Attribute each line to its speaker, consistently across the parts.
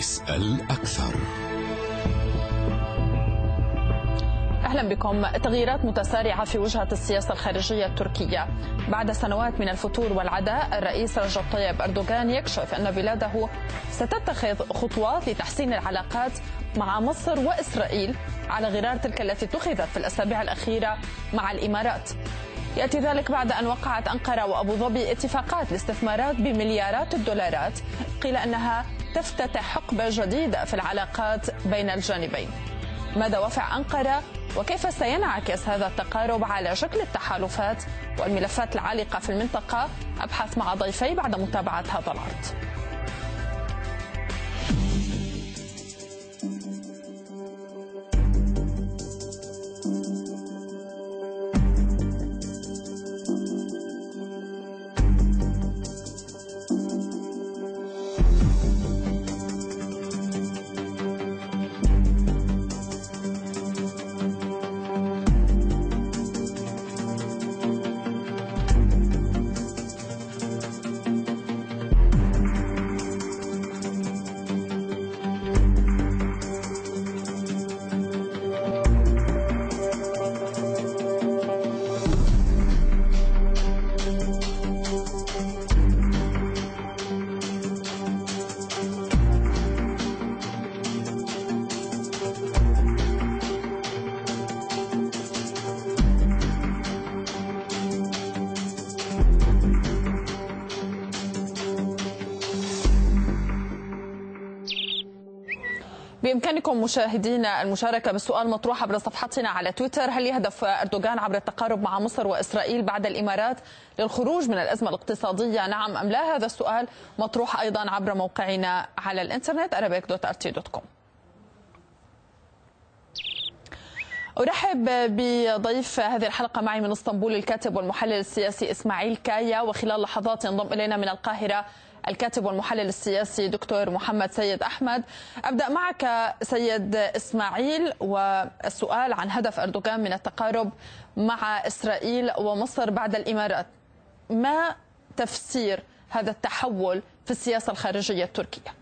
Speaker 1: اسأل أكثر.
Speaker 2: أهلا بكم. تغييرات متسارعة في وجهة السياسة الخارجية التركية. بعد سنوات من الفتور والعداء الرئيس رجب طيب أردوغان يكشف أن بلاده ستتخذ خطوات لتحسين العلاقات مع مصر وإسرائيل على غرار تلك التي اتخذت في الأسابيع الأخيرة مع الإمارات. يأتي ذلك بعد أن وقعت أنقرة وأبو ظبي اتفاقات لاستثمارات بمليارات الدولارات. قيل أنها تفتتح حقبة جديدة في العلاقات بين الجانبين. ما دوافع أنقرة؟ وكيف سينعكس هذا التقارب على شكل التحالفات والملفات العالقة في المنطقة؟ أبحث مع ضيفي بعد متابعة هذا العرض. بإمكانكم مشاهدينا المشاركة بالسؤال مطروح عبر صفحتنا على تويتر. هل يهدف أردوغان عبر التقارب مع مصر وإسرائيل بعد الإمارات للخروج من الأزمة الاقتصادية؟ نعم أم لا؟ هذا السؤال مطروح أيضا عبر موقعنا على الإنترنت arabic.rt.com أرحب بضيف هذه الحلقة معي من إسطنبول الكاتب والمحلل السياسي إسماعيل كايا. وخلال لحظات ينضم إلينا من القاهرة الكاتب والمحلل السياسي دكتور محمد سيد أحمد. أبدأ معك سيد إسماعيل والسؤال عن هدف أردوغان من التقارب مع إسرائيل ومصر بعد الإمارات. ما تفسير هذا التحول في السياسة الخارجية التركية؟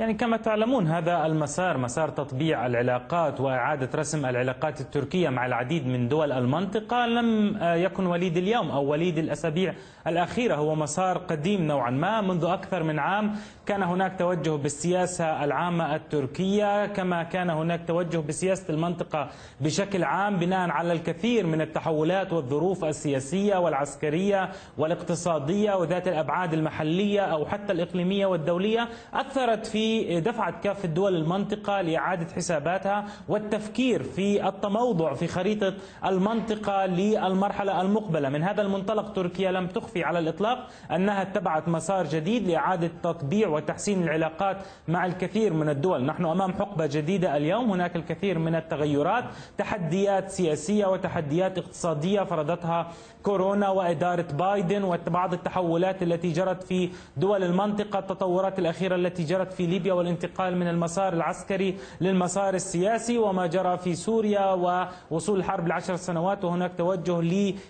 Speaker 3: يعني كما تعلمون هذا المسار مسار تطبيع العلاقات وإعادة رسم العلاقات التركية مع العديد من دول المنطقة لم يكن وليد اليوم أو وليد الأسابيع الأخيرة. هو مسار قديم نوعا ما منذ أكثر من عام كان هناك توجه بالسياسة العامة التركية كما كان هناك توجه بسياسة المنطقة بشكل عام بناء على الكثير من التحولات والظروف السياسية والعسكرية والاقتصادية وذات الأبعاد المحلية أو حتى الإقليمية والدولية أثرت في دفعة كافة دول المنطقة لإعادة حساباتها والتفكير في التموضع في خريطة المنطقة للمرحلة المقبلة. من هذا المنطلق تركيا لم تخفي على الإطلاق أنها اتبعت مسار جديد لإعادة تطبيع وتحسين العلاقات مع الكثير من الدول. نحن أمام حقبة جديدة اليوم. هناك الكثير من التغيرات تحديات سياسية وتحديات اقتصادية فرضتها كورونا وإدارة بايدن وبعض التحولات التي جرت في دول المنطقة التطورات الأخيرة التي جرت في ليبيا والانتقال من المسار العسكري للمسار السياسي وما جرى في سوريا ووصول الحرب لعشر سنوات. وهناك توجه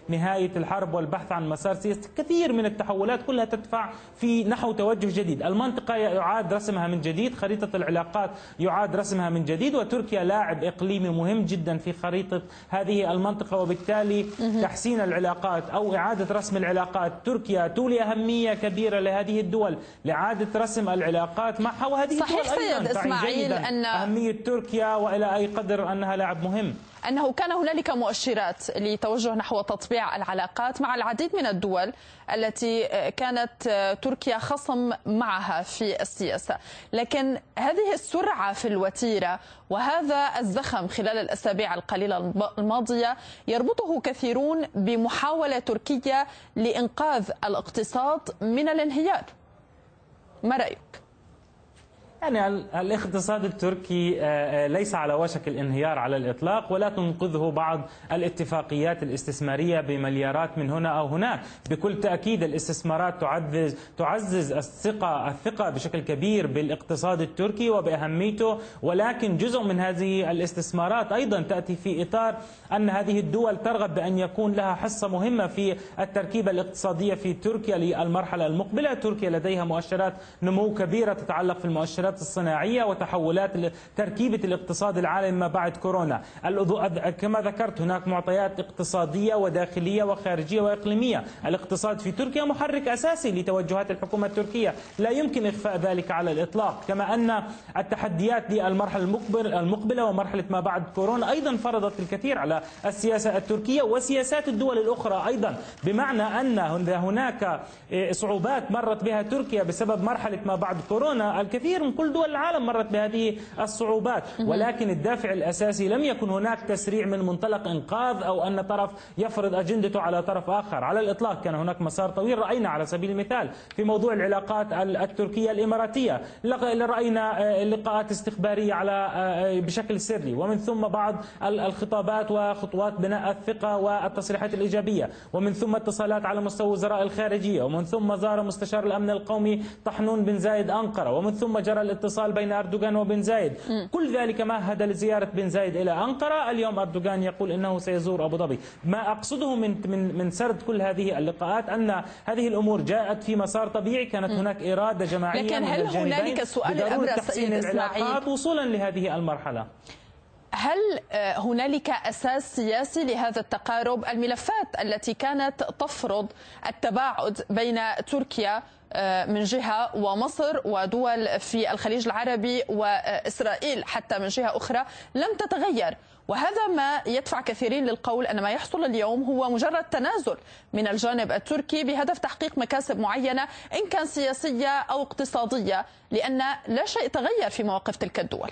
Speaker 3: لنهاية الحرب والبحث عن مسار سياسي. كثير من التحولات كلها تدفع في نحو توجه جديد. المنطقة يعاد رسمها من جديد خريطة العلاقات يعاد رسمها من جديد وتركيا لاعب إقليمي مهم جدا في خريطة هذه المنطقة. وبالتالي تحسين العلاقات أو إعادة رسم العلاقات. تركيا تولي أهمية كبيرة لهذه الدول. لإعادة رسم العلاقات معها وهذه
Speaker 2: صحيح سيد إسماعيل
Speaker 3: أن أهمية تركيا وإلى أي قدر أنها لاعب مهم.
Speaker 2: أنه كان هنالك مؤشرات لتوجه نحو تطبيع العلاقات مع العديد من الدول التي كانت تركيا خصم معها في السياسة لكن هذه السرعة في الوتيرة وهذا الزخم خلال الأسابيع القليلة الماضية يربطه كثيرون بمحاولة تركيا لإنقاذ الاقتصاد من الانهيار ما رأيك؟
Speaker 3: يعني الاقتصاد التركي آه، آه، ليس على وشك الانهيار على الإطلاق ولا تنقذه بعض الاتفاقيات الاستثمارية بمليارات من هنا أو هناك. بكل تأكيد الاستثمارات تعزز, تعزز الثقة, الثقة بشكل كبير بالاقتصاد التركي وبأهميته ولكن جزء من هذه الاستثمارات أيضا تأتي في إطار أن هذه الدول ترغب بأن يكون لها حصة مهمة في التركيبة الاقتصادية في تركيا للمرحلة المقبلة. تركيا لديها مؤشرات نمو كبيرة تتعلق في المؤشرات الصناعية وتحولات تركيبة الاقتصاد العالمي ما بعد كورونا. كما ذكرت هناك معطيات اقتصادية وداخلية وخارجية وإقليمية. الاقتصاد في تركيا محرك أساسي لتوجهات الحكومة التركية. لا يمكن إخفاء ذلك على الإطلاق كما أن التحديات للمرحلة المقبلة ومرحلة ما بعد كورونا أيضا فرضت الكثير على السياسة التركية وسياسات الدول الأخرى أيضا. بمعنى أن هناك صعوبات مرت بها تركيا بسبب مرحلة ما بعد كورونا. الكثير من كل دول العالم مرت بهذه الصعوبات. ولكن الدافع الأساسي لم يكن هناك تسريع من منطلق إنقاذ أو أن طرف يفرض أجندته على طرف آخر. على الإطلاق كان هناك مسار طويل. رأينا على سبيل المثال في موضوع العلاقات التركية الإماراتية. رأينا آه، لقاءات استخبارية على آه، بشكل سري. ومن ثم بعض الخطابات وخطوات بناء الثقة والتصريحات الإيجابية. ومن ثم اتصالات على مستوى وزراء الخارجية. ومن ثم زار مستشار الأمن القومي طحنون بن زايد أنقرة. ومن ثم جرى الاتصال بين أردوغان وبن زايد. كل ذلك مهد لزيارة بن زايد إلى أنقرة. اليوم أردوغان يقول إنه سيزور أبو ظبي. ما أقصده من من من سرد كل هذه اللقاءات أن هذه الأمور جاءت في مسار طبيعي. كانت هناك إرادة جماعية
Speaker 2: لكن هل هنالك سؤال الأبرز
Speaker 3: سيد العلاقات وصولا لهذه المرحلة؟
Speaker 2: هل آه، هنالك أساس سياسي لهذا التقارب؟ الملفات التي كانت تفرض التباعد بين تركيا آه، من جهة ومصر ودول في الخليج العربي وإسرائيل حتى من جهة أخرى لم تتغير وهذا ما يدفع كثيرين للقول أن ما يحصل اليوم هو مجرد تنازل من الجانب التركي بهدف تحقيق مكاسب معينة إن كان سياسية أو اقتصادية لأن لا شيء تغير في مواقف تلك الدول.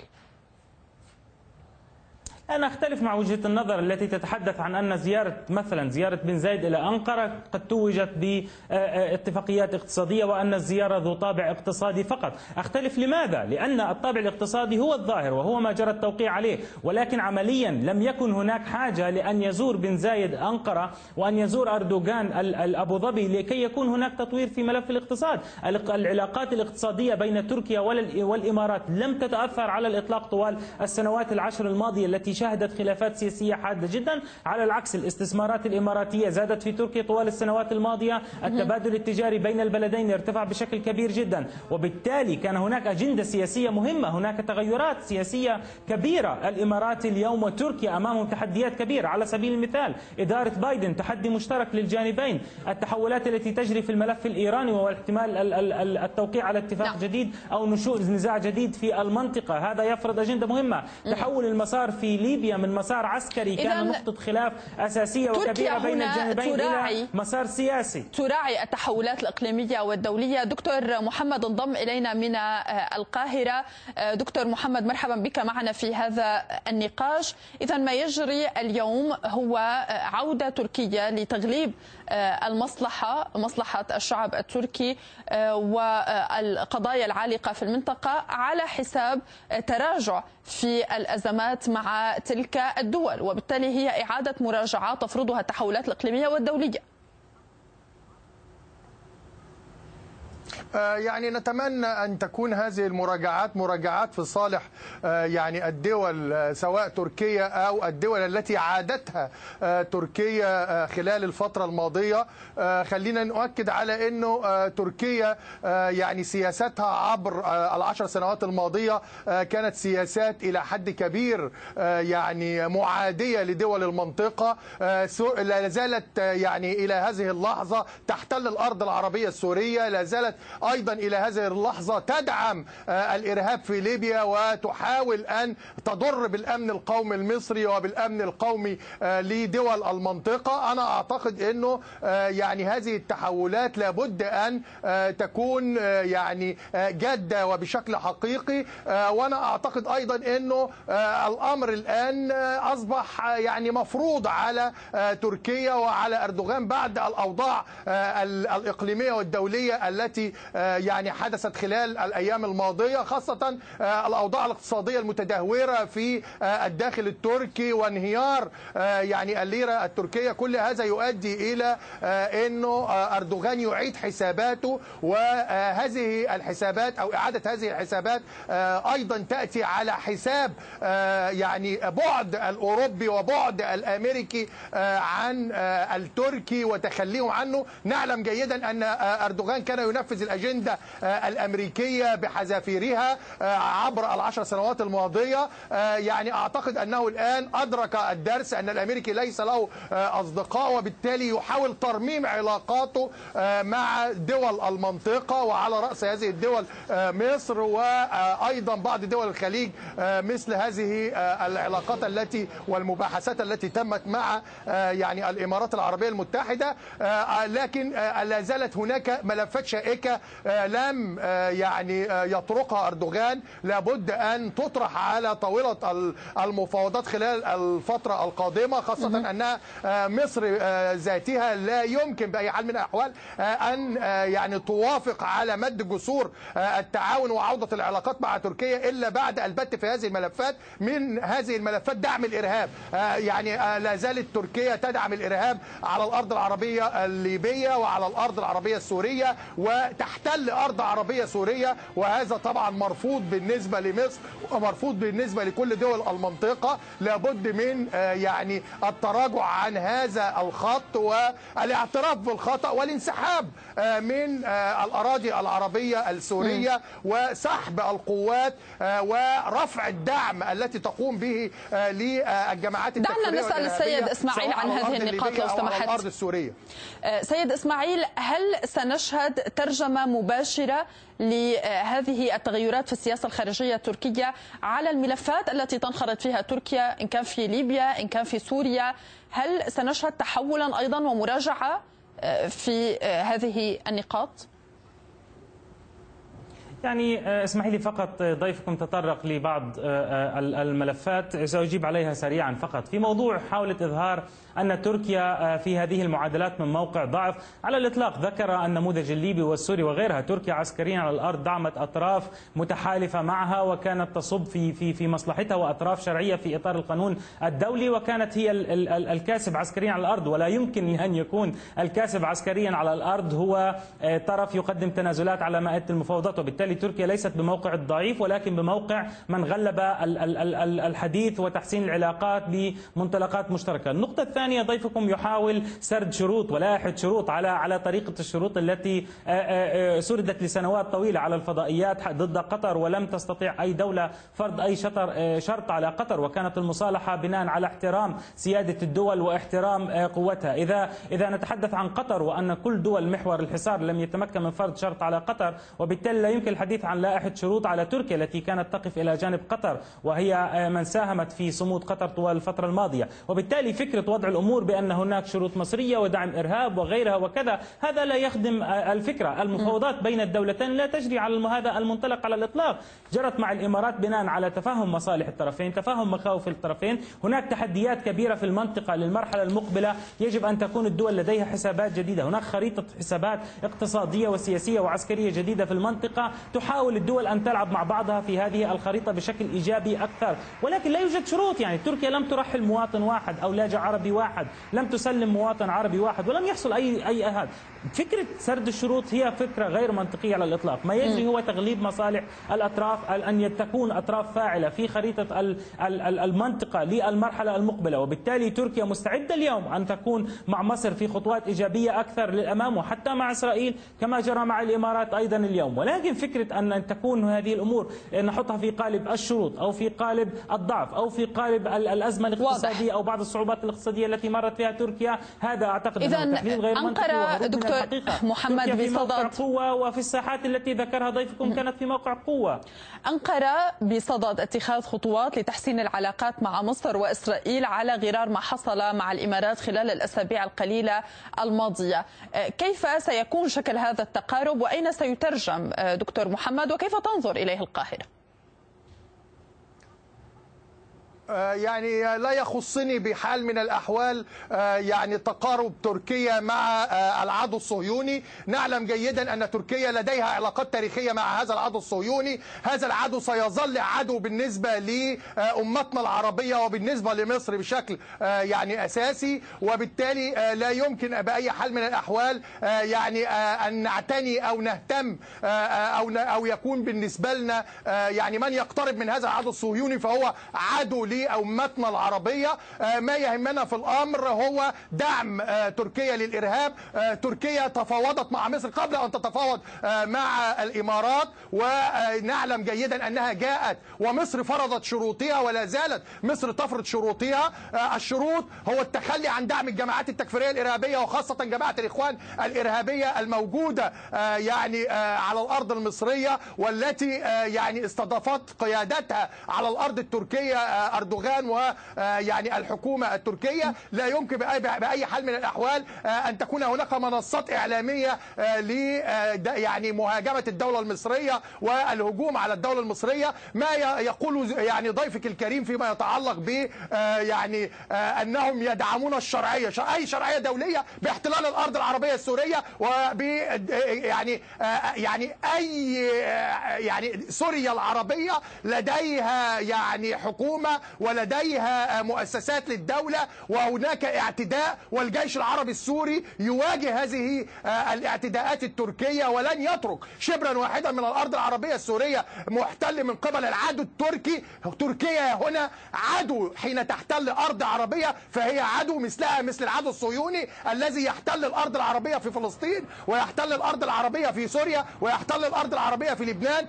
Speaker 3: أنا أختلف مع وجهة النظر التي تتحدث عن أن زيارة مثلا زيارة بن زايد إلى أنقرة قد توجت باتفاقيات اقتصادية وأن الزيارة ذو طابع اقتصادي فقط أختلف لماذا؟ لأن الطابع الاقتصادي هو الظاهر وهو ما جرى التوقيع عليه ولكن عمليا لم يكن هناك حاجة لأن يزور بن زايد أنقرة وأن يزور أردوغان أبو ظبي لكي يكون هناك تطوير في ملف الاقتصاد العلاقات الاقتصادية بين تركيا والإمارات لم تتأثر على الإطلاق طوال السنوات العشر الماضية التي شهدت خلافات سياسية حادة جدا. على العكس الاستثمارات الإماراتية زادت في تركيا طوال السنوات الماضية. التبادل التجاري بين البلدين ارتفع بشكل كبير جدا. وبالتالي كان هناك أجندة سياسية مهمة. هناك تغيرات سياسية كبيرة. الإمارات اليوم وتركيا أمامهم تحديات كبيرة. على سبيل المثال إدارة بايدن تحدي مشترك للجانبين. التحولات التي تجري في الملف الإيراني واحتمال التوقيع على اتفاق نعم. جديد أو نشوء نزاع جديد في المنطقة. هذا يفرض أجندة مهمة. تحول المسار في ليبيا من مسار عسكري كان نقطة خلاف أساسية وكبيرة بين الجانبين إلى مسار سياسي.
Speaker 2: تراعي التحولات الإقليمية والدولية. دكتور محمد انضم إلينا من القاهرة. دكتور محمد مرحبا بك معنا في هذا النقاش. إذا ما يجري اليوم هو عودة تركيا لتغليب المصلحة مصلحة الشعب التركي والقضايا العالقة في المنطقة على حساب تراجع في الأزمات مع تلك الدول. وبالتالي هي إعادة مراجعات تفرضها التحولات الإقليمية والدولية.
Speaker 1: يعني نتمنى أن تكون هذه المراجعات مراجعات في صالح آه، يعني الدول آه، سواء تركيا أو الدول التي عادتها تركيا خلال الفترة الماضية. خلينا نؤكد على أنه تركيا يعني سياستها عبر العشر سنوات الماضية كانت سياسات إلى حد كبير يعني معادية لدول المنطقة لا زالت يعني إلى هذه اللحظة تحتل الأرض العربية السورية لا زالت أيضا إلى هذه اللحظة تدعم آه، الإرهاب في ليبيا وتحاول أن تضر بالأمن القومي المصري وبالأمن القومي آه، لدول المنطقة. أنا أعتقد أنه آه، يعني هذه التحولات لابد أن تكون يعني جادة وبشكل حقيقي. وأنا أعتقد أيضا أنه الأمر الآن أصبح يعني مفروض على تركيا وعلى أردوغان بعد الأوضاع الإقليمية والدولية التي يعني حدثت خلال الأيام الماضية خاصة الأوضاع الاقتصادية المتدهورة في الداخل التركي وانهيار يعني الليرة التركية. كل هذا يؤدي إلى أنه أردوغان يعيد حساباته وهذه الحسابات أو إعادة هذه الحسابات أيضا تأتي على حساب يعني بعد الأوروبي وبعد الأمريكي عن التركي وتخليهم عنه. نعلم جيدا أن أردوغان كان ينفذ الأجندة الأمريكية بحذافيرها عبر العشر سنوات الماضية. يعني أعتقد أنه الآن أدرك الدرس أن الأمريكي ليس له أصدقاء وبالتالي يحاول ترميم علاقاته مع دول المنطقة وعلى رأس هذه الدول مصر وأيضا بعض دول الخليج مثل هذه العلاقات التي والمباحثات التي تمت مع يعني الإمارات العربية المتحدة. لكن لا زالت هناك ملفات شائكة لم يعني يطرقها أردوغان. لابد أن تطرح على طاولة المفاوضات خلال الفترة القادمة خاصة أن مصر ذاتها لا يمكن بأي حال من الأحوال أن يعني توافق على مد جسور التعاون وعودة العلاقات مع تركيا إلا بعد البت في هذه الملفات. من هذه الملفات دعم الإرهاب يعني لا زالت تركيا تدعم الإرهاب على الأرض العربية الليبية وعلى الأرض العربية السورية وتحتل أرض عربية سورية وهذا طبعا مرفوض بالنسبة لمصر ومرفوض بالنسبة لكل دول المنطقة. لابد من يعني التراجع عن هذا الخط والاعتراف بالخطأ والانسحاب من الأراضي العربية السورية وسحب القوات ورفع الدعم التي تقوم به للجماعات
Speaker 2: دعنا نسأل السيد إسماعيل عن هذه النقاط لو سمحت
Speaker 1: الأرض السورية.
Speaker 2: سيد إسماعيل هل سنشهد مباشرة لهذه التغيرات في السياسة الخارجية التركية على الملفات التي تنخرط فيها تركيا إن كان في ليبيا إن كان في سوريا. هل سنشهد تحولا أيضا ومراجعة في هذه النقاط؟
Speaker 3: يعني اسمحي لي فقط ضيفكم تطرق لبعض الملفات. سأجيب عليها سريعا فقط. في موضوع حاولة إظهار أن تركيا في هذه المعادلات من موقع ضعف. على الإطلاق ذكر النموذج الليبي والسوري وغيرها تركيا عسكريا على الأرض دعمت أطراف متحالفة معها وكانت تصب في في في مصلحتها وأطراف شرعية في إطار القانون الدولي وكانت هي الكاسب عسكريا على الأرض. ولا يمكن أن يكون الكاسب عسكريا على الأرض هو طرف يقدم تنازلات على مائدة المفاوضات. وبالتالي تركيا ليست بموقع الضعيف ولكن بموقع من غلب الحديث وتحسين العلاقات بمنطلقات مشتركة. النقطة الثانية الثانية ضيفكم يحاول سرد شروط ولائحة شروط على على طريقة الشروط التي سردت لسنوات طويلة على الفضائيات ضد قطر ولم تستطيع أي دولة فرض أي شطر شرط على قطر وكانت المصالحة بناء على احترام سيادة الدول واحترام قوتها. إذا إذا نتحدث عن قطر وأن كل دول محور الحصار لم يتمكن من فرض شرط على قطر وبالتالي لا يمكن الحديث عن لائحة شروط على تركيا التي كانت تقف إلى جانب قطر وهي من ساهمت في صمود قطر طوال الفترة الماضية. وبالتالي فكرة وضع الأمور بأن هناك شروط مصرية ودعم إرهاب وغيرها وكذا. هذا لا يخدم الفكرة. المفاوضات بين الدولتين لا تجري على هذا المنطلق على الإطلاق. جرت مع الإمارات بناء على تفاهم مصالح الطرفين تفاهم مخاوف الطرفين. هناك تحديات كبيرة في المنطقة للمرحلة المقبلة. يجب أن تكون الدول لديها حسابات جديدة. هناك خريطة حسابات اقتصادية وسياسية وعسكرية جديدة في المنطقة. تحاول الدول أن تلعب مع بعضها في هذه الخريطة بشكل إيجابي أكثر. ولكن لا يوجد شروط. يعني تركيا لم ترحل مواطن واحد أو لاجئ عربي واحد لم تسلم مواطن عربي واحد ولم يحصل أي أي أحد فكرة سرد الشروط هي فكرة غير منطقية على الإطلاق. ما يجري هو تغليب مصالح الأطراف أن تكون أطراف فاعلة في خريطة المنطقة للمرحلة المقبلة. وبالتالي تركيا مستعدة اليوم أن تكون مع مصر في خطوات إيجابية أكثر للأمام وحتى مع إسرائيل كما جرى مع الإمارات أيضا اليوم. ولكن فكرة أن تكون هذه الأمور نحطها في قالب الشروط أو في قالب الضعف أو في قالب الأزمة الاقتصادية أو بعض الصعوبات الاقتصادية التي مرت فيها تركيا هذا أعتقد
Speaker 2: أنه تحليل غير منطقي
Speaker 3: دكتور
Speaker 2: محمد
Speaker 3: في موقع قوة وفي الساحات التي ذكرها ضيفكم كانت في موقع قوة.
Speaker 2: أنقرة بصدد اتخاذ خطوات لتحسين العلاقات مع مصر وإسرائيل على غرار ما حصل مع الإمارات خلال الأسابيع القليلة الماضية. كيف سيكون شكل هذا التقارب؟ وأين سيترجم؟ دكتور محمد وكيف تنظر إليه القاهرة؟
Speaker 1: يعني لا يخصني بحال من الأحوال يعني تقارب تركيا مع العدو الصهيوني. نعلم جيدا أن تركيا لديها علاقات تاريخية مع هذا العدو الصهيوني. هذا العدو سيظل عدو بالنسبة لأمتنا العربية وبالنسبة لمصر بشكل يعني أساسي. وبالتالي لا يمكن بأي حال من الأحوال يعني أن نعتني أو نهتم أو أو يكون بالنسبة لنا يعني من يقترب من هذا العدو الصهيوني فهو عدو لأمتنا العربية ما يهمنا في الأمر هو دعم تركيا للإرهاب. تركيا تفاوضت مع مصر قبل أن تتفاوض مع الإمارات. ونعلم جيدا أنها جاءت ومصر فرضت شروطها ولا زالت مصر تفرض شروطها. الشروط هو التخلي عن دعم الجماعات التكفيرية الإرهابية وخاصة جماعة الإخوان الإرهابية الموجودة يعني على الأرض المصرية والتي يعني استضافت قيادتها على الأرض التركية أردوغان ويعني الحكومة التركية. لا يمكن بأي حال من الأحوال أن تكون هناك منصات إعلامية ل يعني مهاجمة الدولة المصرية والهجوم على الدولة المصرية. ما يقول يعني ضيفك الكريم فيما يتعلق ب يعني أنهم يدعمون الشرعية أي شرعية دولية باحتلال الأرض العربية السورية وب يعني يعني أي يعني سوريا العربية لديها يعني حكومة ولديها مؤسسات للدولة وهناك اعتداء والجيش العربي السوري يواجه هذه الاعتداءات التركية ولن يترك شبرا واحدا من الأرض العربية السورية محتل من قبل العدو التركي. تركيا هنا عدو حين تحتل أرض عربية فهي عدو مثلها مثل العدو الصهيوني الذي يحتل الأرض العربية في فلسطين ويحتل الأرض العربية في سوريا ويحتل الأرض العربية في لبنان.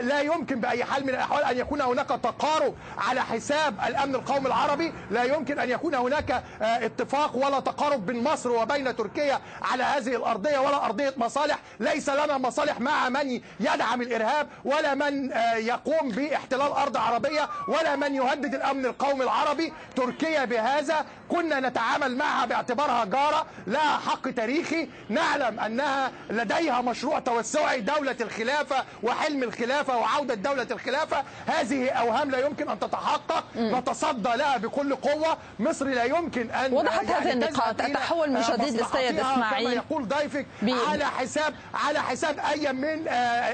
Speaker 1: لا يمكن بأي حال من الأحوال أن يكون هناك تقارب على حساب الأمن القومي العربي لا يمكن أن يكون هناك اتفاق ولا تقارب بين مصر وبين تركيا على هذه الأرضية ولا أرضية مصالح. ليس لنا مصالح مع من يدعم الإرهاب ولا من يقوم باحتلال أرض عربية ولا من يهدد الأمن القومي العربي. تركيا بهذا كنا نتعامل معها باعتبارها جارة لها حق تاريخي. نعلم أنها لديها مشروع توسعي دولة الخلافة وحلم الخلافة وعودة دولة الخلافة. هذه أوهام لا يمكن أن تتحقق. نتصدى لها بكل قوة. مصر لا يمكن أن
Speaker 2: وضحت هذه النقاط. التحول من جديد للسيد إسماعيل
Speaker 1: كما يقول ضيفك. على حساب على حساب أي من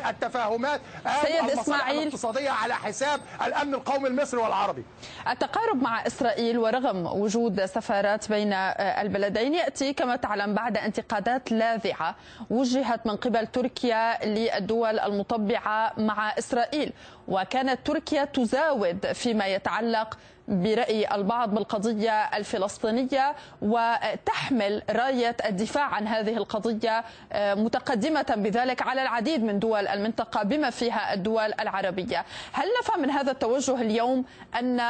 Speaker 1: التفاهمات.
Speaker 2: سيد إسماعيل.
Speaker 1: الاقتصادية على حساب الأمن القومي المصري والعربي.
Speaker 2: التقارب مع إسرائيل ورغم وجود سفارات بين البلدين يأتي كما تعلم بعد انتقادات لاذعة وجهت من قبل تركيا للدول المطبعة مع إسرائيل. وكانت تركيا تزاود فيما يتعلق برأي البعض بالقضية الفلسطينية وتحمل راية الدفاع عن هذه القضية متقدمة بذلك على العديد من دول المنطقة بما فيها الدول العربية. هل نفهم من هذا التوجه اليوم أن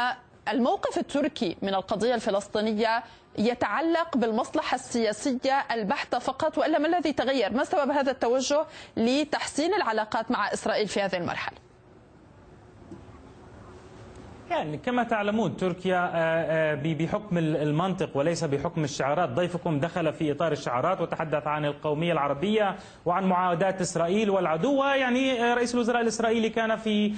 Speaker 2: الموقف التركي من القضية الفلسطينية يتعلق بالمصلحة السياسية البحتة فقط وإلا ما الذي تغير؟ ما سبب هذا التوجه لتحسين العلاقات مع إسرائيل في هذه المرحلة؟
Speaker 3: يعني كما تعلمون تركيا بحكم المنطق وليس بحكم الشعارات. ضيفكم دخل في إطار الشعارات وتحدث عن القومية العربية وعن معاداة إسرائيل والعدو. يعني رئيس الوزراء الإسرائيلي كان في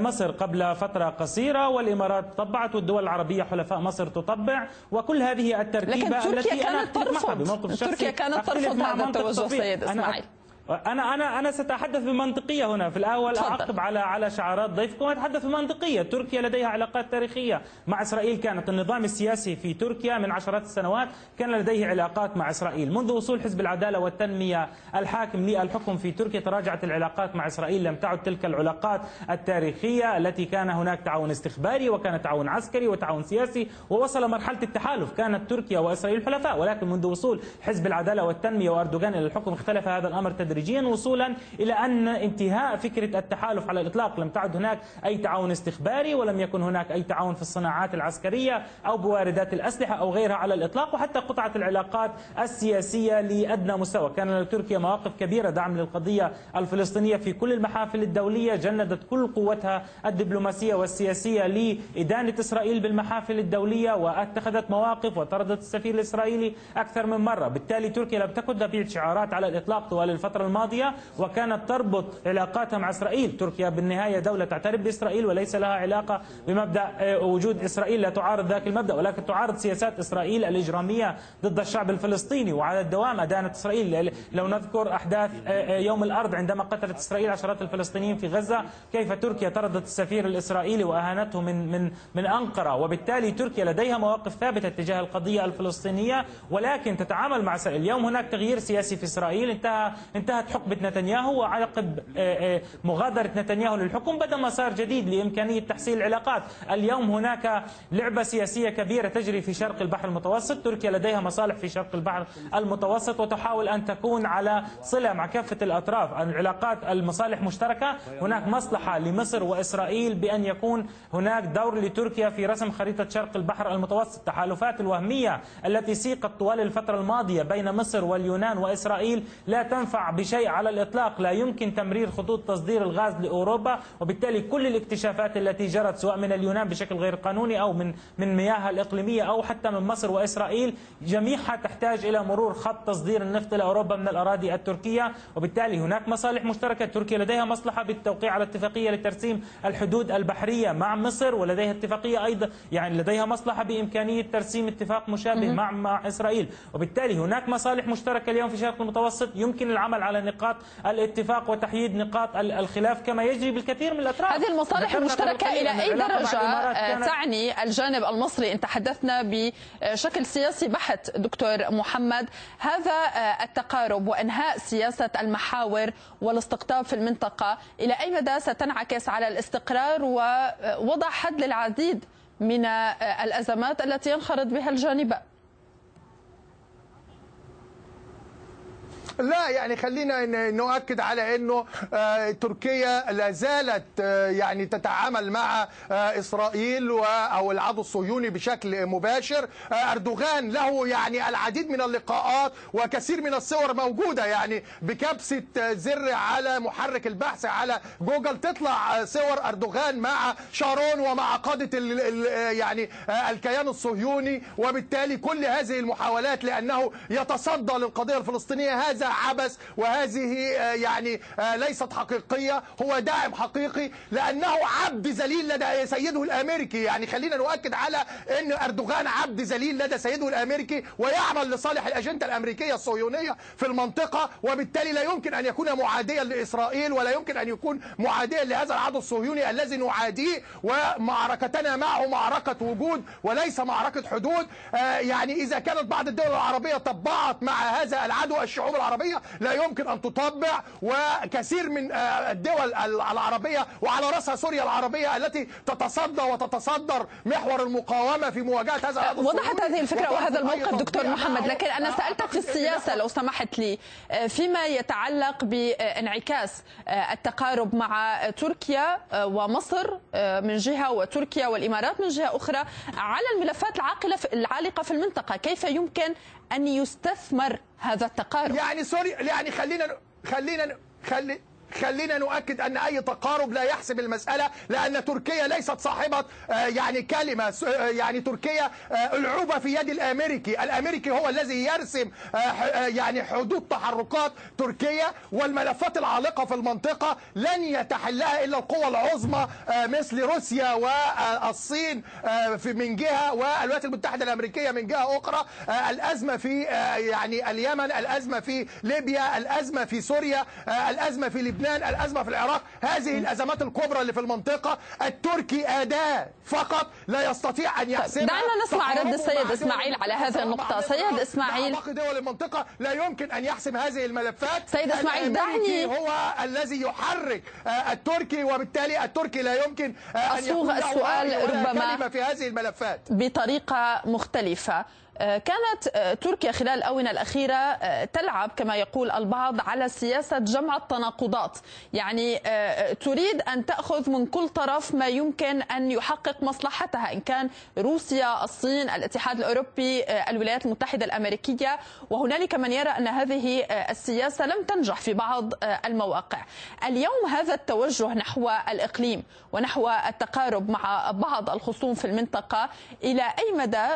Speaker 3: مصر قبل فترة قصيرة والإمارات طبعت والدول العربية حلفاء مصر تطبع. وكل هذه التركيبة
Speaker 2: لكن تركيا كانت ترفض تركيا كانت ترفض هذا التوجه سيد إسماعيل.
Speaker 3: أنا أنا أنا سأتحدث بمنطقية هنا. في الأول تفضل. أعقب على على شعارات ضيفكم. أتحدث بمنطقية. تركيا لديها علاقات تاريخية مع إسرائيل. كانت النظام السياسي في تركيا من عشرات السنوات كان لديه علاقات مع إسرائيل. منذ وصول حزب العدالة والتنمية الحاكم للحكم في تركيا تراجعت العلاقات مع إسرائيل. لم تعد تلك العلاقات التاريخية التي كان هناك تعاون استخباري وكان تعاون عسكري وتعاون سياسي ووصل مرحلة التحالف. كانت تركيا وإسرائيل حلفاء. ولكن منذ وصول حزب العدالة والتنمية وأردوغان إلى الحكم اختلف هذا الأمر تدريجيا. تدريجيا وصولا إلى أن انتهاء فكرة التحالف على الإطلاق لم تعد هناك أي تعاون استخباري ولم يكن هناك أي تعاون في الصناعات العسكرية أو بواردات الأسلحة أو غيرها على الإطلاق وحتى قطعت العلاقات السياسية لأدنى مستوى. كان لتركيا مواقف كبيرة دعم للقضية الفلسطينية في كل المحافل الدولية جندت كل قوتها الدبلوماسية والسياسية لإدانة إسرائيل بالمحافل الدولية واتخذت مواقف وطردت السفير الإسرائيلي أكثر من مرة. بالتالي تركيا لم تكن تبيع شعارات على الإطلاق طوال الفترة الفترة الماضية وكانت تربط علاقاتها مع إسرائيل. تركيا بالنهاية دولة تعترف بإسرائيل وليس لها علاقة بمبدأ وجود إسرائيل. لا تعارض ذاك المبدأ ولكن تعارض سياسات إسرائيل الإجرامية ضد الشعب الفلسطيني. وعلى الدوام أدانت إسرائيل. لو نذكر أحداث يوم الأرض عندما قتلت إسرائيل عشرات الفلسطينيين في غزة كيف تركيا طردت السفير الإسرائيلي وأهانته من من من أنقرة. وبالتالي تركيا لديها مواقف ثابتة تجاه القضية الفلسطينية ولكن تتعامل مع إسرائيل. اليوم هناك تغيير سياسي في إسرائيل. انتهى انتهت حقبة نتنياهو وعقب مغادرة نتنياهو للحكم بدأ مسار جديد لإمكانية تحسين العلاقات. اليوم هناك لعبة سياسية كبيرة تجري في شرق البحر المتوسط. تركيا لديها مصالح في شرق البحر المتوسط وتحاول أن تكون على صلة مع كافة الأطراف. العلاقات المصالح مشتركة. هناك مصلحة لمصر وإسرائيل بأن يكون هناك دور لتركيا في رسم خريطة شرق البحر المتوسط. التحالفات الوهمية التي سيقت طوال الفترة الماضية بين مصر واليونان وإسرائيل لا تنفع بشيء على الإطلاق. لا يمكن تمرير خطوط تصدير الغاز لأوروبا وبالتالي كل الاكتشافات التي جرت سواء من اليونان بشكل غير قانوني أو من من مياهها الإقليمية أو حتى من مصر وإسرائيل جميعها تحتاج إلى مرور خط تصدير النفط إلى أوروبا من الأراضي التركية. وبالتالي هناك مصالح مشتركة. تركيا لديها مصلحة بالتوقيع على اتفاقية لترسيم الحدود البحرية مع مصر ولديها اتفاقية أيضا يعني لديها مصلحة بإمكانية ترسيم اتفاق مشابه مع مع إسرائيل. وبالتالي هناك مصالح مشتركة اليوم في الشرق المتوسط. يمكن العمل على نقاط الاتفاق وتحييد نقاط الخلاف كما يجري بالكثير من الأطراف.
Speaker 2: هذه المصالح المشتركة إلى أي درجة؟ تعني الجانب المصري إن تحدثنا بشكل سياسي بحت دكتور محمد. هذا التقارب وإنهاء سياسة المحاور والاستقطاب في المنطقة إلى أي مدى ستنعكس على الاستقرار ووضع حد للعديد من الأزمات التي ينخرط بها الجانبان
Speaker 1: لا يعني خلينا نؤكد على إنه تركيا لا زالت يعني تتعامل مع إسرائيل أو العدو الصهيوني بشكل مباشر. أردوغان له يعني العديد من اللقاءات وكثير من الصور موجودة يعني بكبسة زر على محرك البحث على جوجل. تطلع صور أردوغان مع شارون ومع قادة يعني الكيان الصهيوني. وبالتالي كل هذه المحاولات لأنه يتصدى للقضية الفلسطينية. هذا عبث وهذه يعني ليست حقيقية هو داعم حقيقي لأنه عبد ذليل لدى سيده الأمريكي. يعني خلينا نؤكد على أن أردوغان عبد ذليل لدى سيده الأمريكي ويعمل لصالح الأجندة الأمريكية الصهيونية في المنطقة وبالتالي لا يمكن أن يكون معاديا لإسرائيل ولا يمكن أن يكون معاديا لهذا العدو الصهيوني الذي نعاديه. ومعركتنا معه معركة وجود وليس معركة حدود. يعني إذا كانت بعض الدول العربية طبعت مع هذا العدو الشعوب العربية لا يمكن أن تطبع وكثير من الدول العربية وعلى رأسها سوريا العربية التي تتصدى وتتصدر محور المقاومة في مواجهة هذا العدو
Speaker 2: وضحت هذه الفكرة وهذا الموقف دكتور محمد لكن أنا سألتك في السياسة لو سمحت لي فيما يتعلق بانعكاس التقارب مع تركيا ومصر من جهة وتركيا والإمارات من جهة أخرى على الملفات العاقلة العالقة في المنطقة كيف يمكن أن يستثمر هذا التقارب.
Speaker 1: يعني سوري يعني خلينا خلينا خلي خلينا نؤكد أن أي تقارب لا يحسب المسألة لأن تركيا ليست صاحبة يعني كلمة يعني تركيا ألعوبة في يد الأمريكي، الأمريكي هو الذي يرسم يعني حدود تحركات تركيا والملفات العالقة في المنطقة لن يتحلها إلا القوى العظمى مثل روسيا والصين من جهة والولايات المتحدة الأمريكية من جهة أخرى الأزمة في يعني اليمن، الأزمة في ليبيا، الأزمة في سوريا، الأزمة في لبنان لبنان الأزمة في العراق هذه الأزمات الكبرى اللي في المنطقة التركي أداة فقط لا يستطيع أن يحسمها.
Speaker 2: دعنا نسمع رد السيد إسماعيل على هذه النقطة. سيد إسماعيل.
Speaker 1: باقي دول المنطقة لا يمكن أن يحسم هذه الملفات.
Speaker 2: سيد إسماعيل دعني
Speaker 1: هو الذي يحرك التركي وبالتالي التركي لا يمكن أن يكون
Speaker 2: السؤال ربما
Speaker 1: في هذه الملفات.
Speaker 2: بطريقة مختلفة. كانت تركيا خلال الآونة الأخيرة تلعب كما يقول البعض على سياسة جمع التناقضات. يعني تريد أن تأخذ من كل طرف ما يمكن أن يحقق مصلحتها إن كان روسيا الصين الاتحاد الأوروبي الولايات المتحدة الأمريكية. وهنالك من يرى أن هذه السياسة لم تنجح في بعض المواقع. اليوم هذا التوجه نحو الإقليم ونحو التقارب مع بعض الخصوم في المنطقة إلى أي مدى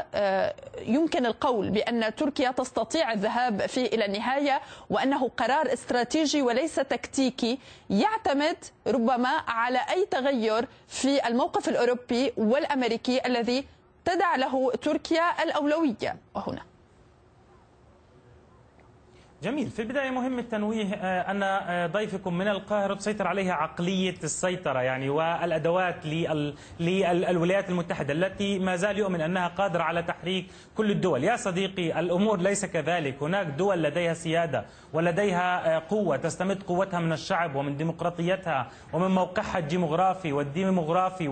Speaker 2: يمكن يمكن القول بأن تركيا تستطيع الذهاب فيه إلى النهاية وأنه قرار استراتيجي وليس تكتيكي يعتمد ربما على أي تغير في الموقف الأوروبي والأمريكي الذي تدع له تركيا الأولوية. وهنا.
Speaker 3: جميل. في البداية مهم التنويه آه، أن آه، ضيفكم من القاهرة تسيطر عليها عقلية السيطرة يعني والأدوات للولايات المتحدة التي ما زال يؤمن أنها قادرة على تحريك كل الدول. يا صديقي الأمور ليس كذلك. هناك دول لديها سيادة ولديها آه، قوة تستمد قوتها من الشعب ومن ديمقراطيتها ومن موقعها الجغرافي والديموغرافي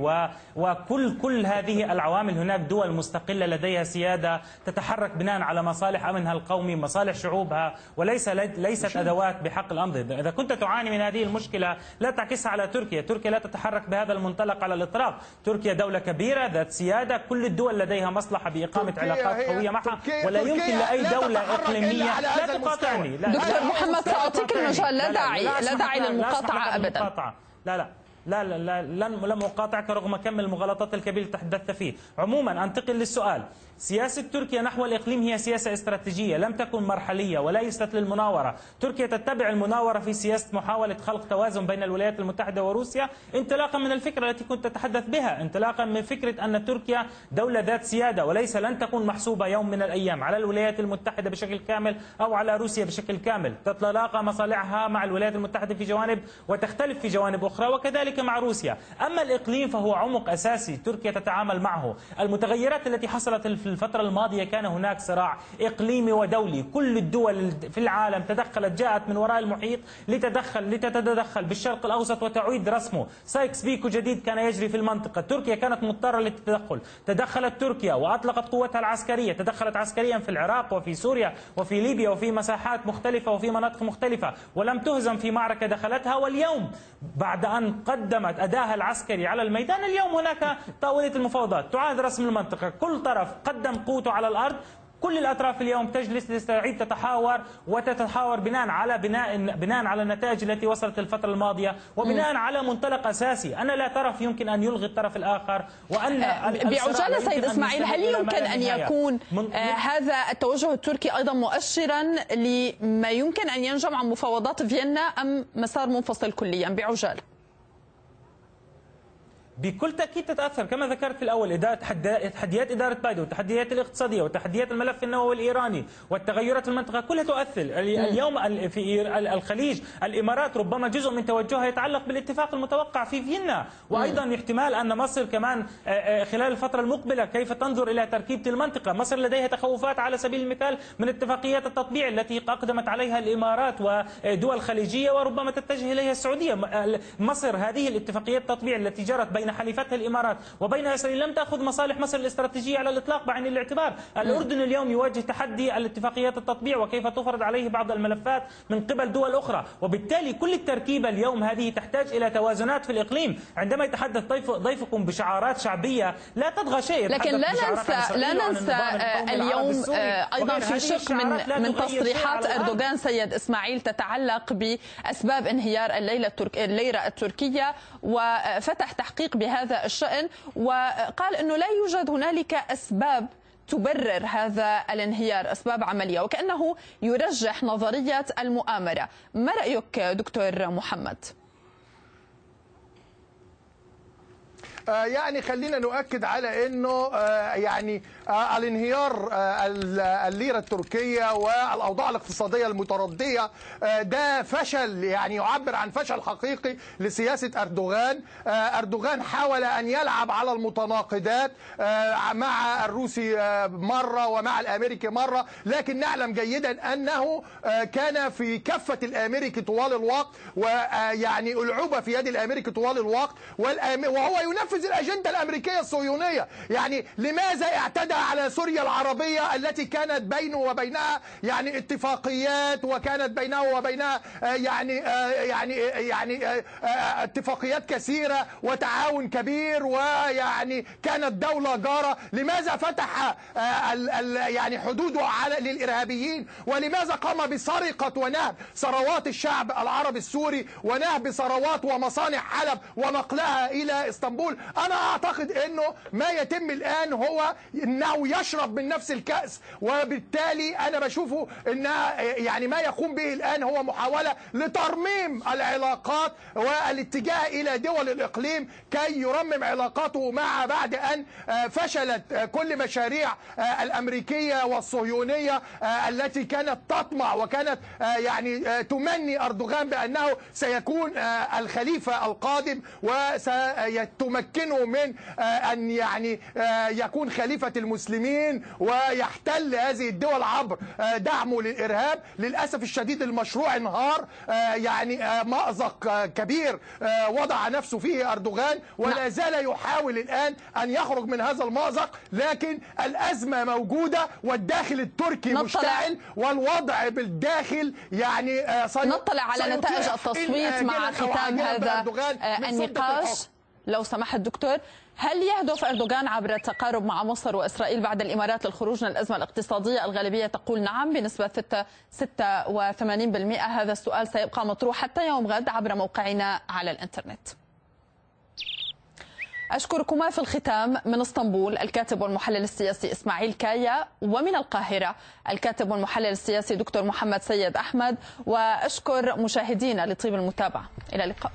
Speaker 3: وكل كل هذه العوامل. هناك دول مستقلة لديها سيادة تتحرك بناء على مصالح أمنها القومي مصالح شعوبها وليس ليست أدوات بحق الأمر. إذا كنت تعاني من هذه المشكلة لا تعكسها على تركيا. تركيا لا تتحرك بهذا المنطلق على الاطلاق تركيا دولة كبيرة ذات سيادة. كل الدول لديها مصلحة بإقامة علاقات قوية معها ولا يمكن لأي دولة إقليمية. لا تقاطعني.
Speaker 2: لا دكتور محمد ساعطيك المجال لا داعي لا داعي للمقاطعه ابدا
Speaker 3: لا لا لا لا, لا لن لم أقاطعك رغم كم المغالطات الكبيرة تحدثت فيه عموما أنتقل للسؤال سياسة تركيا نحو الإقليم هي سياسة استراتيجية لم تكن مرحلية وليست للمناورة تركيا تتبع المناورة في سياسة محاولة خلق توازن بين الولايات المتحدة وروسيا انطلاقا من الفكرة التي كنت تتحدث بها انطلاقا من فكرة أن تركيا دولة ذات سيادة وليس لن تكون محسوبة يوم من الأيام على الولايات المتحدة بشكل كامل أو على روسيا بشكل كامل. تتلاقى مصالحها مع الولايات المتحدة في جوانب وتختلف في جوانب أخرى وكذلك مع روسيا. أما الإقليم فهو عمق أساسي تركيا تتعامل معه. المتغيرات التي حصلت في الفترة الماضية كان هناك صراع إقليمي ودولي. كل الدول في العالم تدخلت جاءت من وراء المحيط لتدخل لتتدخل بالشرق الأوسط وتعيد رسمه. سايكس بيكو جديد كان يجري في المنطقة. تركيا كانت مضطرة للتدخل. تدخلت تركيا وأطلقت قوتها العسكرية. تدخلت عسكريا في العراق وفي سوريا وفي ليبيا وفي مساحات مختلفة وفي مناطق مختلفة. ولم تهزم في معركة دخلتها. واليوم بعد أن قدمت أداها العسكري على الميدان اليوم هناك طاولة المفاوضات. تعاد رسم المنطقة. كل طرف قدم قوته على الأرض. كل الأطراف اليوم تجلس تستعيد تتحاور وتتحاور بناء على بناء بناء على النتائج التي وصلت الفترة الماضية وبناء على منطلق أساسي. أنا لا طرف يمكن أن يلغي الطرف الآخر وأن
Speaker 2: أه، بعجالة سيد إسماعيل هل يمكن أن يكون من آه هذا التوجه التركي أيضا مؤشرا لما يمكن أن ينجم عن مفاوضات فيينا أم مسار منفصل كليا بعجالة؟
Speaker 3: بكل تأكيد تتأثر كما ذكرت في الأول تحديات إدارة بايدن والتحديات الاقتصادية وتحديات الملف النووي الإيراني والتغيرات في المنطقة كلها تؤثر. اليوم في الخليج الإمارات ربما جزء من توجهها يتعلق بالاتفاق المتوقع في فيينا. وأيضا احتمال أن مصر كمان خلال الفترة المقبلة كيف تنظر إلى تركيبة المنطقة؟ مصر لديها تخوفات على سبيل المثال من اتفاقيات التطبيع التي أقدمت عليها الإمارات ودول خليجية وربما تتجه إليها السعودية. مصر هذه الاتفاقيات التطبيع التي جرت بين حليفتها الإمارات وبين إسرائيل لم تأخذ مصالح مصر الاستراتيجية على الإطلاق بعين الاعتبار. الأردن اليوم يواجه تحدي الاتفاقيات التطبيع وكيف تفرض عليه بعض الملفات من قبل دول أخرى. وبالتالي كل التركيبة اليوم هذه تحتاج إلى توازنات في الإقليم. عندما يتحدث ضيف ضيفكم بشعارات شعبية لا تضغى شيء.
Speaker 2: لكن لا ننسى لا ننسى اليوم أيضا في شق من من تصريحات أردوغان سيد إسماعيل تتعلق بأسباب انهيار الليلة الترك الليرة التركية وفتح تحقيق بهذا الشأن وقال أنه لا يوجد هنالك أسباب تبرر هذا الانهيار أسباب عملية وكأنه يرجح نظرية المؤامرة ما رأيك دكتور محمد؟
Speaker 1: يعني خلينا نؤكد على إنه آه، يعني آه، الانهيار الليرة التركية والأوضاع الاقتصادية المتردية ده فشل يعني يعبر عن فشل حقيقي لسياسة أردوغان. أردوغان حاول أن يلعب على المتناقضات مع الروسي مرة ومع الأمريكي مرة لكن نعلم جيدا أنه كان في كفة الأمريكي طوال الوقت ويعني العوبه في يد الأمريكي طوال الوقت وهو ينفذ ينفذ الأجندة الأمريكية الصهيونية. يعني لماذا اعتدى على سوريا العربية التي كانت بينه وبينها يعني اتفاقيات وكانت بينه وبينها آه، يعني آه، يعني يعني آه، اتفاقيات كثيرة وتعاون كبير ويعني كانت دولة جارة. لماذا فتح يعني حدوده على للإرهابيين؟ ولماذا قام بسرقة ونهب ثروات الشعب العربي السوري ونهب ثروات ومصانع حلب ونقلها إلى إسطنبول؟ أنا اعتقد انه ما يتم الان هو انه يشرب من نفس الكأس وبالتالي أنا بشوفه انها يعني ما يقوم به الان هو محاولة لترميم العلاقات والاتجاه إلى دول الاقليم كي يرمم علاقاته مع بعد ان فشلت كل مشاريع الامريكية والصهيونية التي كانت تطمع وكانت يعني تمني أردوغان بأنه سيكون الخليفة القادم وسيتمكنه من أن يعني يكون خليفة المسلمين ويحتل هذه الدول عبر دعمه للإرهاب. للأسف الشديد المشروع انهار يعني مأزق كبير وضع نفسه فيه أردوغان ولا زال يحاول الآن أن يخرج من هذا المأزق. لكن الأزمة موجودة والداخل التركي مشتعل والوضع بالداخل يعني
Speaker 2: نطلع على نتائج التصويت مع ختام هذا النقاش. لو سمحت دكتور هل يهدف أردوغان عبر التقارب مع مصر وإسرائيل بعد الإمارات للخروج من الأزمة الاقتصادية الغالبية؟ تقول نعم بنسبة 86% هذا السؤال سيبقى مطروح حتى يوم غد عبر موقعنا على الإنترنت. أشكركما في الختام. من إسطنبول الكاتب والمحلل السياسي إسماعيل كايا ومن القاهرة الكاتب والمحلل السياسي دكتور محمد سيد أحمد. وأشكر مشاهدينا لطيب المتابعة. إلى اللقاء.